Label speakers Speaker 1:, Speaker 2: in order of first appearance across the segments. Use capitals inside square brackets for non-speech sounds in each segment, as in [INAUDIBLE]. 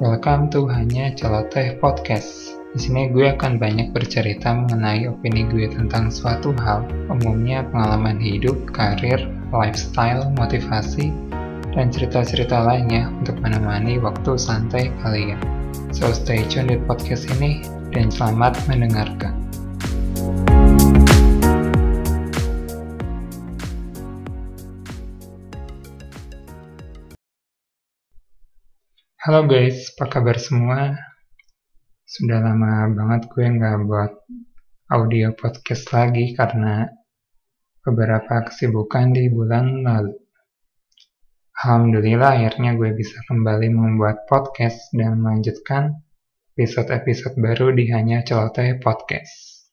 Speaker 1: Welcome to Hanya Celoteh Podcast. Di sini gue akan banyak bercerita mengenai opini gue tentang suatu hal, umumnya pengalaman hidup, karir, lifestyle, motivasi, dan cerita-cerita lainnya untuk menemani waktu santai kalian. So stay tune di podcast ini dan selamat mendengarkan. Halo guys, apa kabar semua? Sudah lama banget gue nggak buat audio podcast lagi karena beberapa kesibukan di bulan lalu. Alhamdulillah akhirnya gue bisa kembali membuat podcast dan melanjutkan episode-episode baru di Hanya Celoteh Podcast.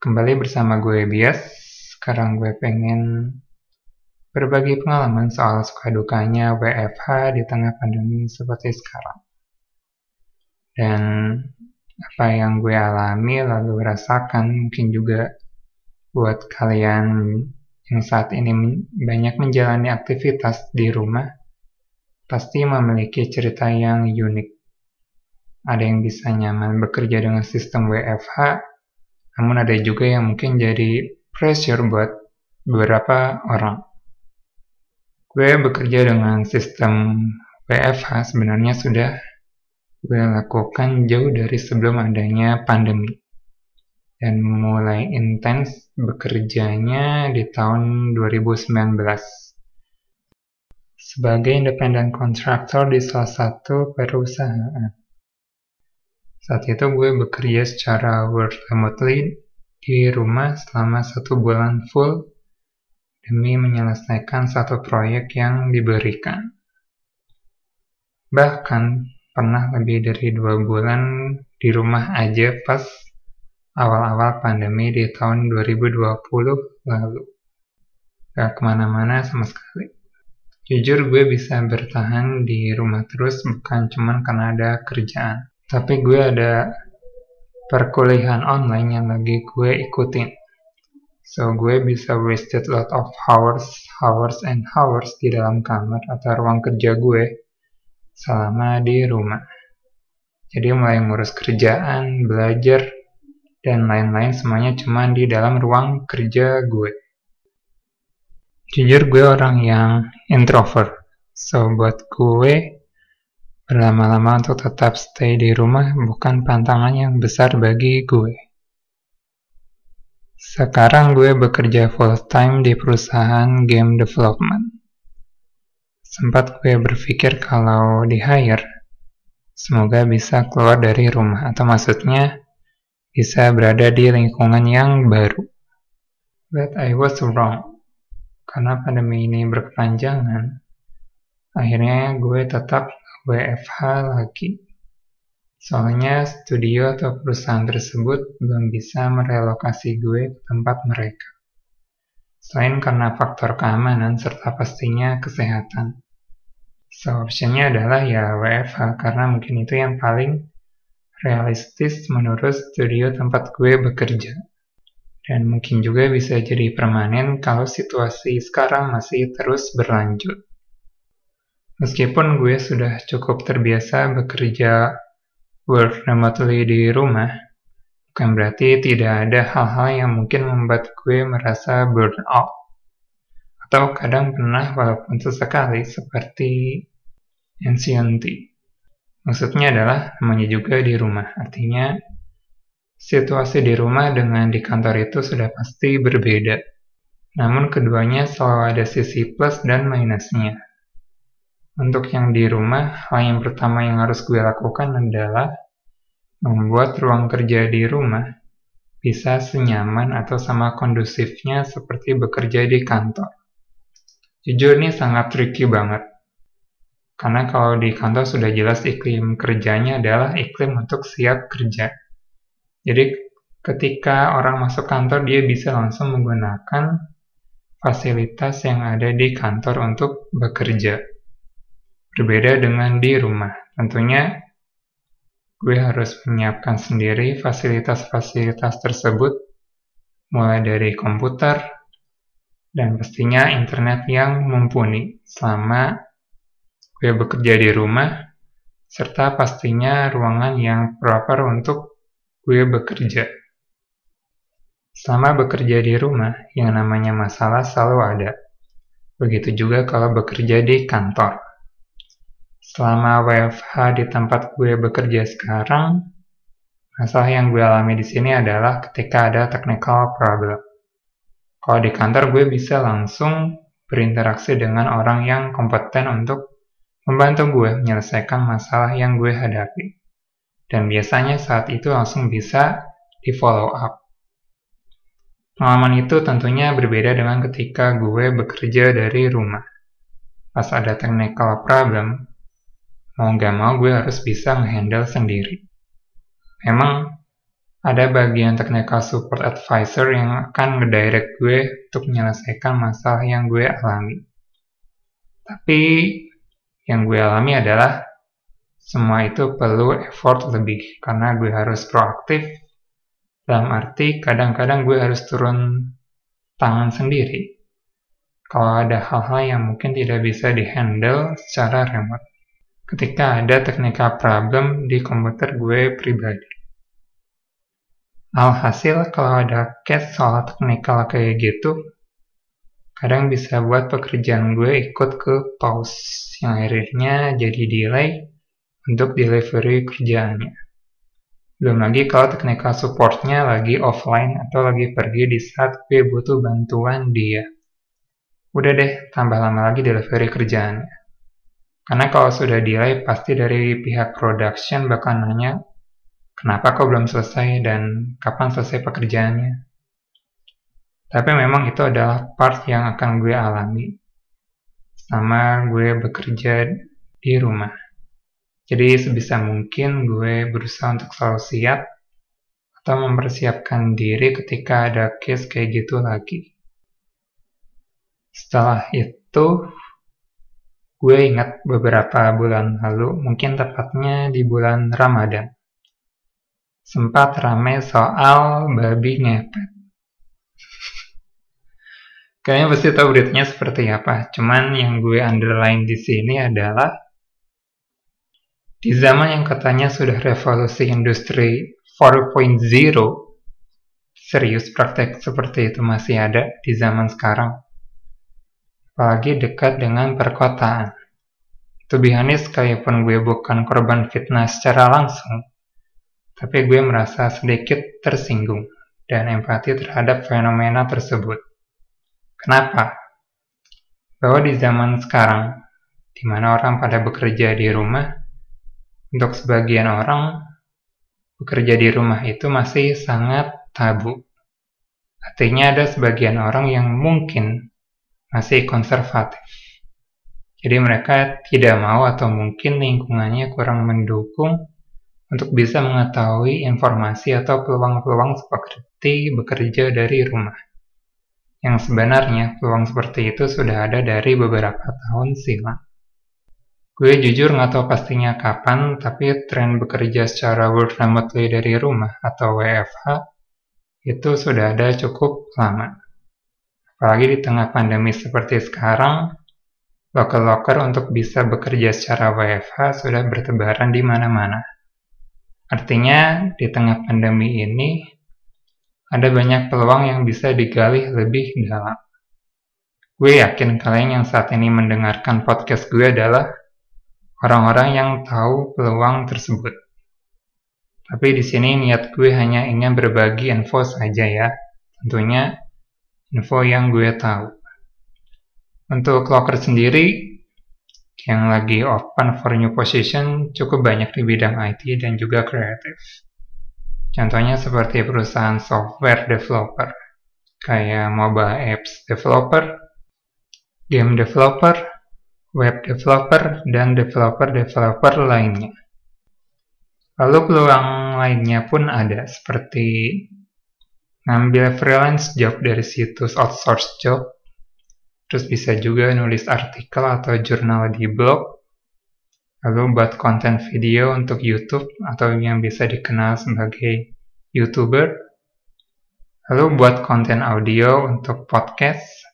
Speaker 1: Kembali bersama gue Bias, sekarang gue pengen berbagi pengalaman soal suka dukanya WFH di tengah pandemi seperti sekarang. Dan apa yang gue alami lalu rasakan mungkin juga buat kalian yang saat ini banyak menjalani aktivitas di rumah pasti memiliki cerita yang unik. Ada yang bisa nyaman bekerja dengan sistem WFH, namun ada juga yang mungkin jadi pressure buat beberapa orang. Gue bekerja dengan sistem WFH sebenarnya sudah gue lakukan jauh dari sebelum adanya pandemi. Dan mulai intens bekerjanya di tahun 2019. Sebagai independent contractor di salah satu perusahaan. Saat itu gue bekerja secara work remotely di rumah selama satu bulan full demi menyelesaikan satu proyek yang diberikan. Bahkan pernah lebih dari dua bulan di rumah aja pas awal-awal pandemi di tahun 2020 lalu. Gak ke mana-mana sama sekali. Jujur gue bisa bertahan di rumah terus bukan cuman karena ada kerjaan. Tapi gue ada perkuliahan online yang lagi gue ikutin. So gue bisa wasted lot of hours, hours and hours di dalam kamar atau ruang kerja gue selama di rumah. Jadi mulai ngurus kerjaan, belajar, dan lain-lain semuanya cuma di dalam ruang kerja gue. Jujur gue orang yang introvert. So buat gue berlama-lama untuk tetap stay di rumah bukan pantangan yang besar bagi gue. Sekarang gue bekerja full time di perusahaan game development. Sempat gue berpikir kalau di hire, semoga bisa keluar dari rumah atau maksudnya bisa berada di lingkungan yang baru. But I was wrong. Karena pandemi ini berkepanjangan, akhirnya gue tetap WFH lagi. Soalnya studio atau perusahaan tersebut belum bisa merelokasi gue ke tempat mereka. Selain karena faktor keamanan serta pastinya kesehatan. So, optionnya adalah ya WFH karena mungkin itu yang paling realistis menurut studio tempat gue bekerja. Dan mungkin juga bisa jadi permanen kalau situasi sekarang masih terus berlanjut. Meskipun gue sudah cukup terbiasa bekerja work remotely di rumah, bukan berarti tidak ada hal-hal yang mungkin membuat gue merasa burnout. Atau kadang pernah walaupun sesekali seperti anxiety. Maksudnya adalah namanya juga di rumah. Artinya situasi di rumah dengan di kantor itu sudah pasti berbeda. Namun keduanya selalu ada sisi plus dan minusnya. Untuk yang di rumah, hal yang pertama yang harus gue lakukan adalah membuat ruang kerja di rumah bisa senyaman atau sama kondusifnya seperti bekerja di kantor. Jujur ini sangat tricky banget. Karena kalau di kantor sudah jelas iklim kerjanya adalah iklim untuk siap kerja. Jadi ketika orang masuk kantor dia bisa langsung menggunakan fasilitas yang ada di kantor untuk bekerja. Berbeda dengan di rumah. Tentunya gue harus menyiapkan sendiri fasilitas-fasilitas tersebut, mulai dari komputer, dan pastinya internet yang mumpuni selama gue bekerja di rumah, serta pastinya ruangan yang proper untuk gue bekerja. Selama bekerja di rumah, yang namanya masalah selalu ada. Begitu juga kalau bekerja di kantor. Selama WFH di tempat gue bekerja sekarang, masalah yang gue alami di sini adalah ketika ada technical problem. Kalau di kantor gue bisa langsung berinteraksi dengan orang yang kompeten untuk membantu gue menyelesaikan masalah yang gue hadapi. Dan biasanya saat itu langsung bisa di follow up. Pengalaman itu tentunya berbeda dengan ketika gue bekerja dari rumah. Pas ada technical problem, mau gak mau gue harus bisa ngehandle sendiri. Memang ada bagian technical support advisor yang akan ngedirect gue untuk menyelesaikan masalah yang gue alami. Tapi yang gue alami adalah semua itu perlu effort lebih karena gue harus proaktif dalam arti kadang-kadang gue harus turun tangan sendiri kalau ada hal-hal yang mungkin tidak bisa dihandle secara remote ketika ada technical problem di komputer gue pribadi. Alhasil kalau ada case soal technical kayak gitu, kadang bisa buat pekerjaan gue ikut ke pause, yang akhirnya jadi delay untuk delivery kerjaannya. Belum lagi kalau technical supportnya lagi offline atau lagi pergi di saat gue butuh bantuan dia. Udah deh, tambah lama lagi delivery kerjaannya. Karena kalau sudah delay, pasti dari pihak production bakal nanya kenapa kok belum selesai dan kapan selesai pekerjaannya. Tapi memang itu adalah part yang akan gue alami sama gue bekerja di rumah. Jadi sebisa mungkin gue berusaha untuk selalu siap atau mempersiapkan diri ketika ada case kayak gitu lagi. Setelah itu, gue ingat beberapa bulan lalu, mungkin tepatnya di bulan Ramadan sempat ramai soal babi ngepet. [LAUGHS] Kayaknya pasti tahu beritanya seperti apa. Cuman yang gue underline di sini adalah di zaman yang katanya sudah revolusi industri 4.0, serius praktek seperti itu masih ada di zaman sekarang. Apalagi dekat dengan perkotaan. To be honest, sekalipun gue bukan korban fitnah secara langsung, tapi gue merasa sedikit tersinggung dan empati terhadap fenomena tersebut. Kenapa? Bahwa di zaman sekarang, di mana orang pada bekerja di rumah, untuk sebagian orang, bekerja di rumah itu masih sangat tabu. Artinya ada sebagian orang yang mungkin masih konservatif. Jadi mereka tidak mau atau mungkin lingkungannya kurang mendukung untuk bisa mengetahui informasi atau peluang-peluang seperti bekerja dari rumah. Yang sebenarnya peluang seperti itu sudah ada dari beberapa tahun silam. Gue jujur nggak tahu pastinya kapan, tapi tren bekerja secara work remotely dari rumah atau WFH itu sudah ada cukup lama. Apalagi di tengah pandemi seperti sekarang, loker-loker untuk bisa bekerja secara WFH sudah bertebaran di mana-mana. Artinya, di tengah pandemi ini, ada banyak peluang yang bisa digali lebih dalam. Gue yakin kalian yang saat ini mendengarkan podcast gue adalah orang-orang yang tahu peluang tersebut. Tapi di sini niat gue hanya ingin berbagi info saja ya, tentunya info yang gue tahu. Untuk locker sendiri, yang lagi open for new position cukup banyak di bidang IT dan juga kreatif. Contohnya seperti perusahaan software developer, kayak mobile apps developer, game developer, web developer, dan developer-developer lainnya. Lalu peluang lainnya pun ada, seperti ngambil freelance job dari situs outsource job, Terus bisa juga nulis artikel atau jurnal di blog. Lalu buat konten video untuk YouTube atau yang bisa dikenal sebagai YouTuber. Lalu buat konten audio untuk podcast.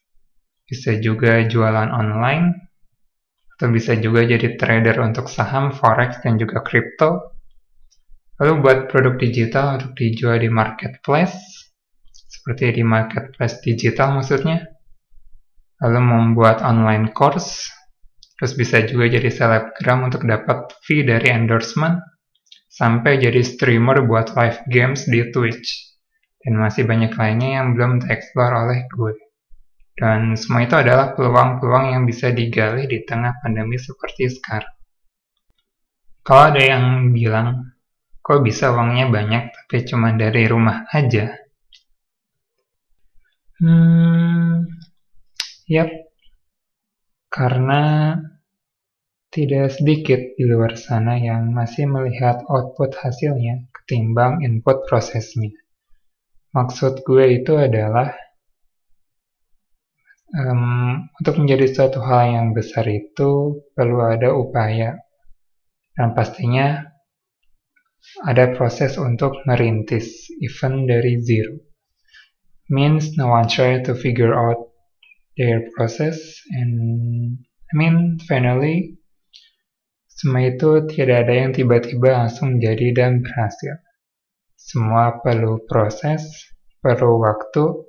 Speaker 1: Bisa juga jualan online. atau bisa juga jadi trader untuk saham, forex, dan juga crypto. Lalu buat produk digital untuk dijual di marketplace, seperti di marketplace digital maksudnya. Lalu membuat online course, terus bisa juga jadi selebgram untuk dapat fee dari endorsement, sampai jadi streamer buat live games di Twitch. Dan masih banyak lainnya yang belum tereksplor oleh gue. Dan semua itu adalah peluang-peluang yang bisa digali di tengah pandemi seperti sekarang. Kalau ada yang bilang, kok bisa uangnya banyak tapi cuma dari rumah aja? Hmm, yap, karena tidak sedikit di luar sana yang masih melihat output hasilnya ketimbang input prosesnya. Maksud gue itu adalah um, untuk menjadi suatu hal yang besar itu perlu ada upaya. Dan pastinya ada proses untuk merintis even dari zero means no one try to figure out their process and I mean finally semua itu tidak ada yang tiba-tiba langsung jadi dan berhasil semua perlu proses perlu waktu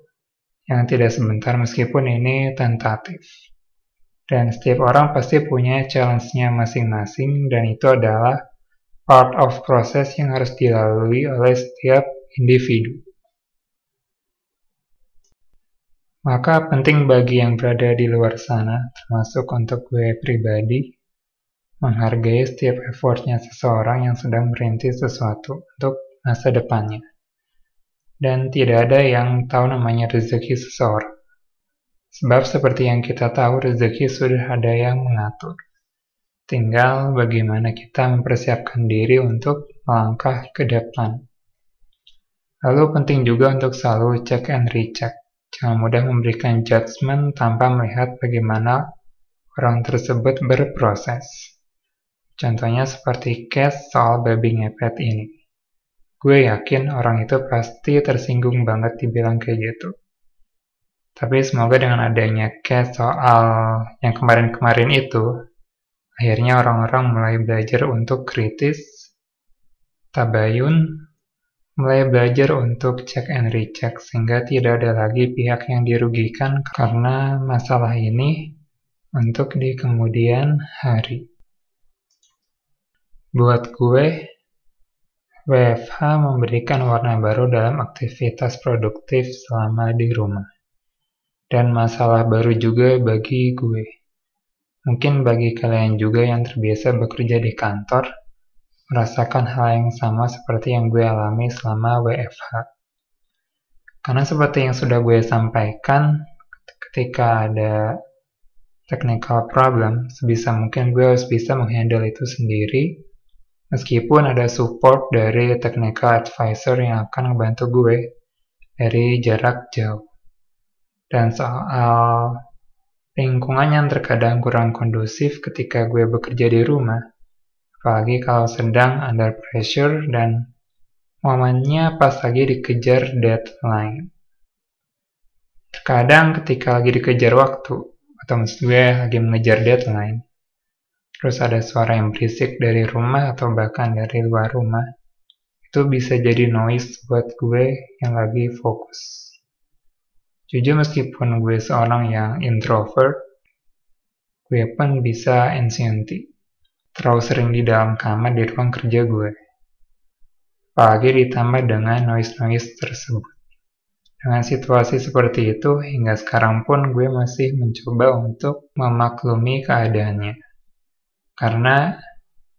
Speaker 1: yang tidak sebentar meskipun ini tentatif. Dan setiap orang pasti punya challenge-nya masing-masing dan itu adalah part of proses yang harus dilalui oleh setiap individu. Maka penting bagi yang berada di luar sana, termasuk untuk gue pribadi, menghargai setiap effortnya seseorang yang sedang merintis sesuatu untuk masa depannya dan tidak ada yang tahu namanya rezeki seseorang. Sebab seperti yang kita tahu, rezeki sudah ada yang mengatur. Tinggal bagaimana kita mempersiapkan diri untuk melangkah ke depan. Lalu penting juga untuk selalu cek and recheck. Jangan mudah memberikan judgement tanpa melihat bagaimana orang tersebut berproses. Contohnya seperti case soal babi ngepet ini. Gue yakin orang itu pasti tersinggung banget dibilang kayak gitu. Tapi semoga dengan adanya case soal yang kemarin-kemarin itu, akhirnya orang-orang mulai belajar untuk kritis, tabayun, mulai belajar untuk check and recheck sehingga tidak ada lagi pihak yang dirugikan karena masalah ini untuk di kemudian hari. Buat gue, WFH memberikan warna baru dalam aktivitas produktif selama di rumah. Dan masalah baru juga bagi gue. Mungkin bagi kalian juga yang terbiasa bekerja di kantor, merasakan hal yang sama seperti yang gue alami selama WFH. Karena seperti yang sudah gue sampaikan, ketika ada technical problem, sebisa mungkin gue harus bisa menghandle itu sendiri Meskipun ada support dari technical advisor yang akan membantu gue dari jarak jauh. Dan soal lingkungan yang terkadang kurang kondusif ketika gue bekerja di rumah, apalagi kalau sedang under pressure dan momennya pas lagi dikejar deadline. Terkadang ketika lagi dikejar waktu, atau maksud gue lagi mengejar deadline, terus ada suara yang berisik dari rumah atau bahkan dari luar rumah, itu bisa jadi noise buat gue yang lagi fokus. Jujur meskipun gue seorang yang introvert, gue pun bisa anxiety. Terlalu sering di dalam kamar di ruang kerja gue. Apalagi ditambah dengan noise-noise tersebut. Dengan situasi seperti itu, hingga sekarang pun gue masih mencoba untuk memaklumi keadaannya karena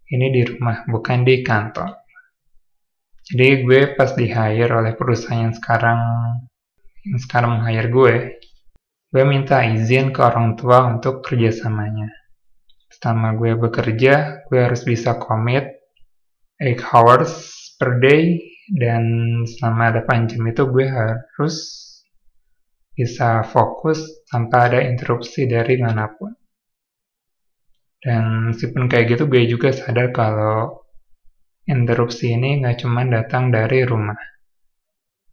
Speaker 1: ini di rumah bukan di kantor jadi gue pas di hire oleh perusahaan yang sekarang yang sekarang hire gue gue minta izin ke orang tua untuk kerjasamanya selama gue bekerja gue harus bisa commit 8 hours per day. Dan selama ada jam itu gue harus bisa fokus tanpa ada interupsi dari mana pun. Dan meskipun kayak gitu, gue juga sadar kalau interupsi ini nggak cuma datang dari rumah,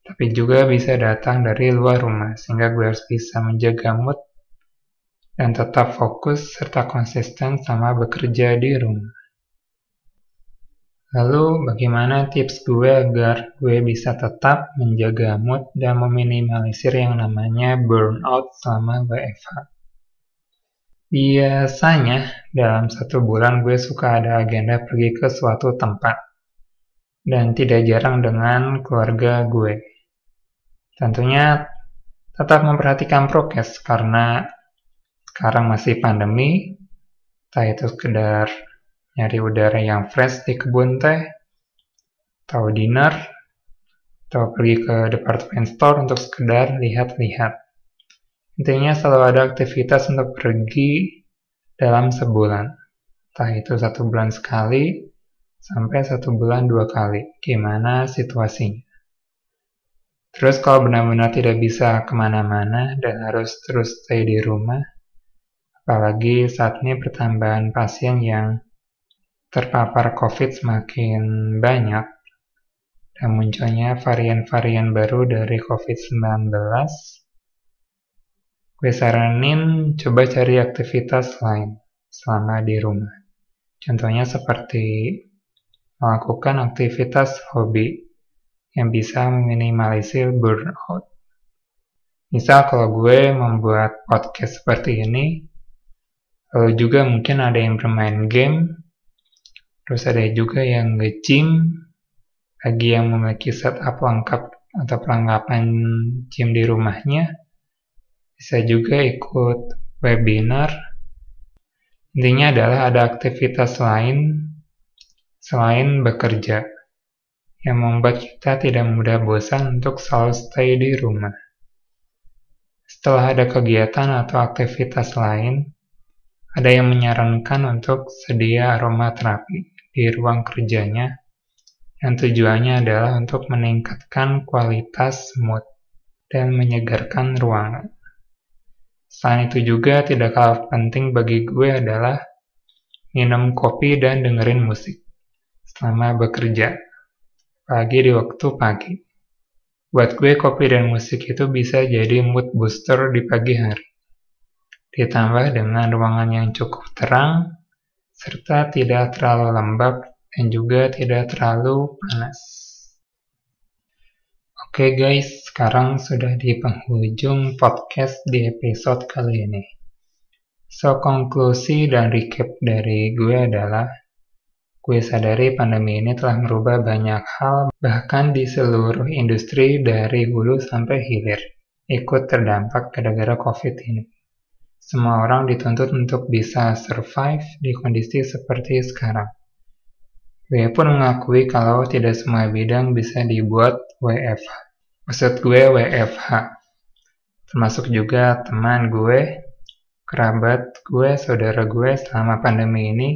Speaker 1: tapi juga bisa datang dari luar rumah, sehingga gue harus bisa menjaga mood dan tetap fokus serta konsisten sama bekerja di rumah. Lalu, bagaimana tips gue agar gue bisa tetap menjaga mood dan meminimalisir yang namanya burnout selama WFH? Biasanya, dalam satu bulan gue suka ada agenda pergi ke suatu tempat. Dan tidak jarang dengan keluarga gue. Tentunya tetap memperhatikan prokes karena sekarang masih pandemi, entah itu sekedar nyari udara yang fresh di kebun teh, atau dinner, atau pergi ke department store untuk sekedar lihat-lihat. Intinya selalu ada aktivitas untuk pergi dalam sebulan. Entah itu satu bulan sekali, sampai satu bulan dua kali. Gimana situasinya. Terus kalau benar-benar tidak bisa ke mana-mana dan harus terus stay di rumah, apalagi saat ini pertambahan pasien yang terpapar COVID semakin banyak dan munculnya varian-varian baru dari COVID-19, gue saranin coba cari aktivitas lain selama di rumah. Contohnya seperti melakukan aktivitas hobi yang bisa meminimalisir burnout. Misal kalau gue membuat podcast seperti ini, lalu juga mungkin ada yang bermain game Terus ada juga yang nge-gym, bagi yang memiliki setup lengkap atau perlengkapan gym di rumahnya, bisa juga ikut webinar. Intinya adalah ada aktivitas lain selain bekerja yang membuat kita tidak mudah bosan untuk selalu stay di rumah. Setelah ada kegiatan atau aktivitas lain, ada yang menyarankan untuk sedia aromaterapi di ruang kerjanya yang tujuannya adalah untuk meningkatkan kualitas mood dan menyegarkan ruangan. Selain itu juga tidak kalah penting bagi gue adalah minum kopi dan dengerin musik selama bekerja, pagi di waktu pagi. Buat gue kopi dan musik itu bisa jadi mood booster di pagi hari. Ditambah dengan ruangan yang cukup terang serta tidak terlalu lembab dan juga tidak terlalu panas. Oke guys, sekarang sudah di penghujung podcast di episode kali ini. So, konklusi dan recap dari gue adalah gue sadari pandemi ini telah merubah banyak hal bahkan di seluruh industri dari hulu sampai hilir ikut terdampak gara-gara covid ini. Semua orang dituntut untuk bisa survive di kondisi seperti sekarang. Gue pun mengakui kalau tidak semua bidang bisa dibuat WFH. Maksud gue WFH. Termasuk juga teman gue, kerabat gue, saudara gue selama pandemi ini.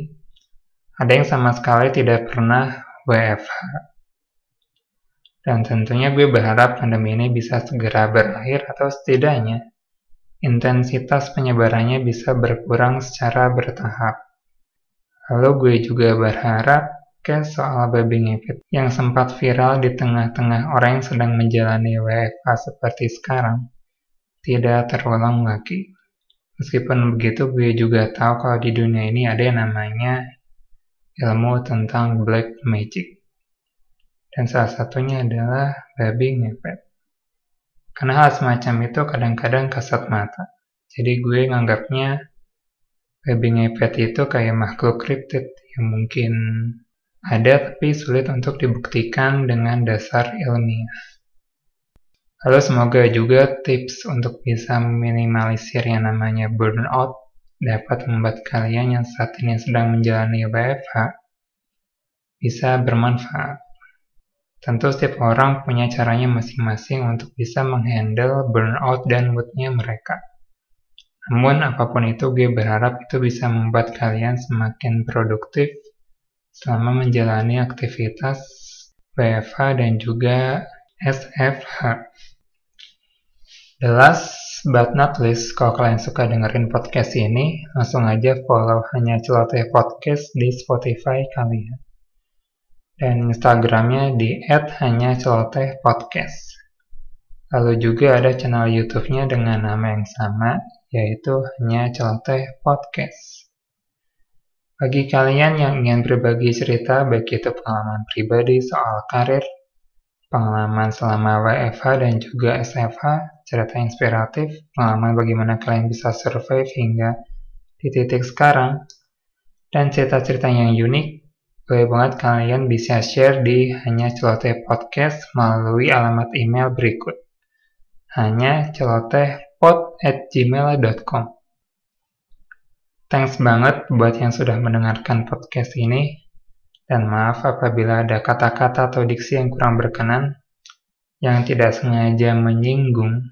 Speaker 1: Ada yang sama sekali tidak pernah WFH. Dan tentunya gue berharap pandemi ini bisa segera berakhir atau setidaknya intensitas penyebarannya bisa berkurang secara bertahap. Lalu gue juga berharap ke soal babi ngepet yang sempat viral di tengah-tengah orang yang sedang menjalani WFA seperti sekarang tidak terulang lagi. Meskipun begitu, gue juga tahu kalau di dunia ini ada yang namanya ilmu tentang black magic. Dan salah satunya adalah babi ngepet. Karena hal semacam itu kadang-kadang kasat mata. Jadi gue nganggapnya baby ngepet itu kayak makhluk kriptid yang mungkin ada tapi sulit untuk dibuktikan dengan dasar ilmiah. Lalu semoga juga tips untuk bisa meminimalisir yang namanya burnout dapat membuat kalian yang saat ini sedang menjalani WFH bisa bermanfaat. Tentu setiap orang punya caranya masing-masing untuk bisa menghandle burnout dan moodnya mereka. Namun apa pun itu gue berharap itu bisa membuat kalian semakin produktif selama menjalani aktivitas WFH dan juga SFH. The last but not least, kalau kalian suka dengerin podcast ini, langsung aja follow hanya celoteh podcast di Spotify kalian dan Instagramnya di @hanya_celoteh_podcast. Lalu juga ada channel YouTube-nya dengan nama yang sama, yaitu hanya celoteh podcast. Bagi kalian yang ingin berbagi cerita, baik itu pengalaman pribadi soal karir, pengalaman selama WFH dan juga SFH, cerita inspiratif, pengalaman bagaimana kalian bisa survive hingga di titik sekarang, dan cerita-cerita yang unik, boleh banget kalian bisa share di Hanya Celoteh Podcast melalui alamat email berikut. Hanya celotehpod gmail.com Thanks banget buat yang sudah mendengarkan podcast ini. Dan maaf apabila ada kata-kata atau diksi yang kurang berkenan, yang tidak sengaja menyinggung,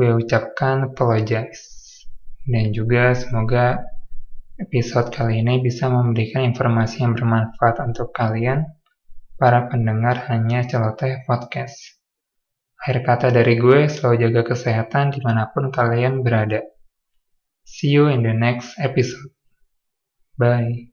Speaker 1: gue ucapkan apologize. Dan juga semoga episode kali ini bisa memberikan informasi yang bermanfaat untuk kalian, para pendengar hanya celoteh podcast. Akhir kata dari gue, selalu jaga kesehatan di mana pun kalian berada. See you in the next episode. Bye.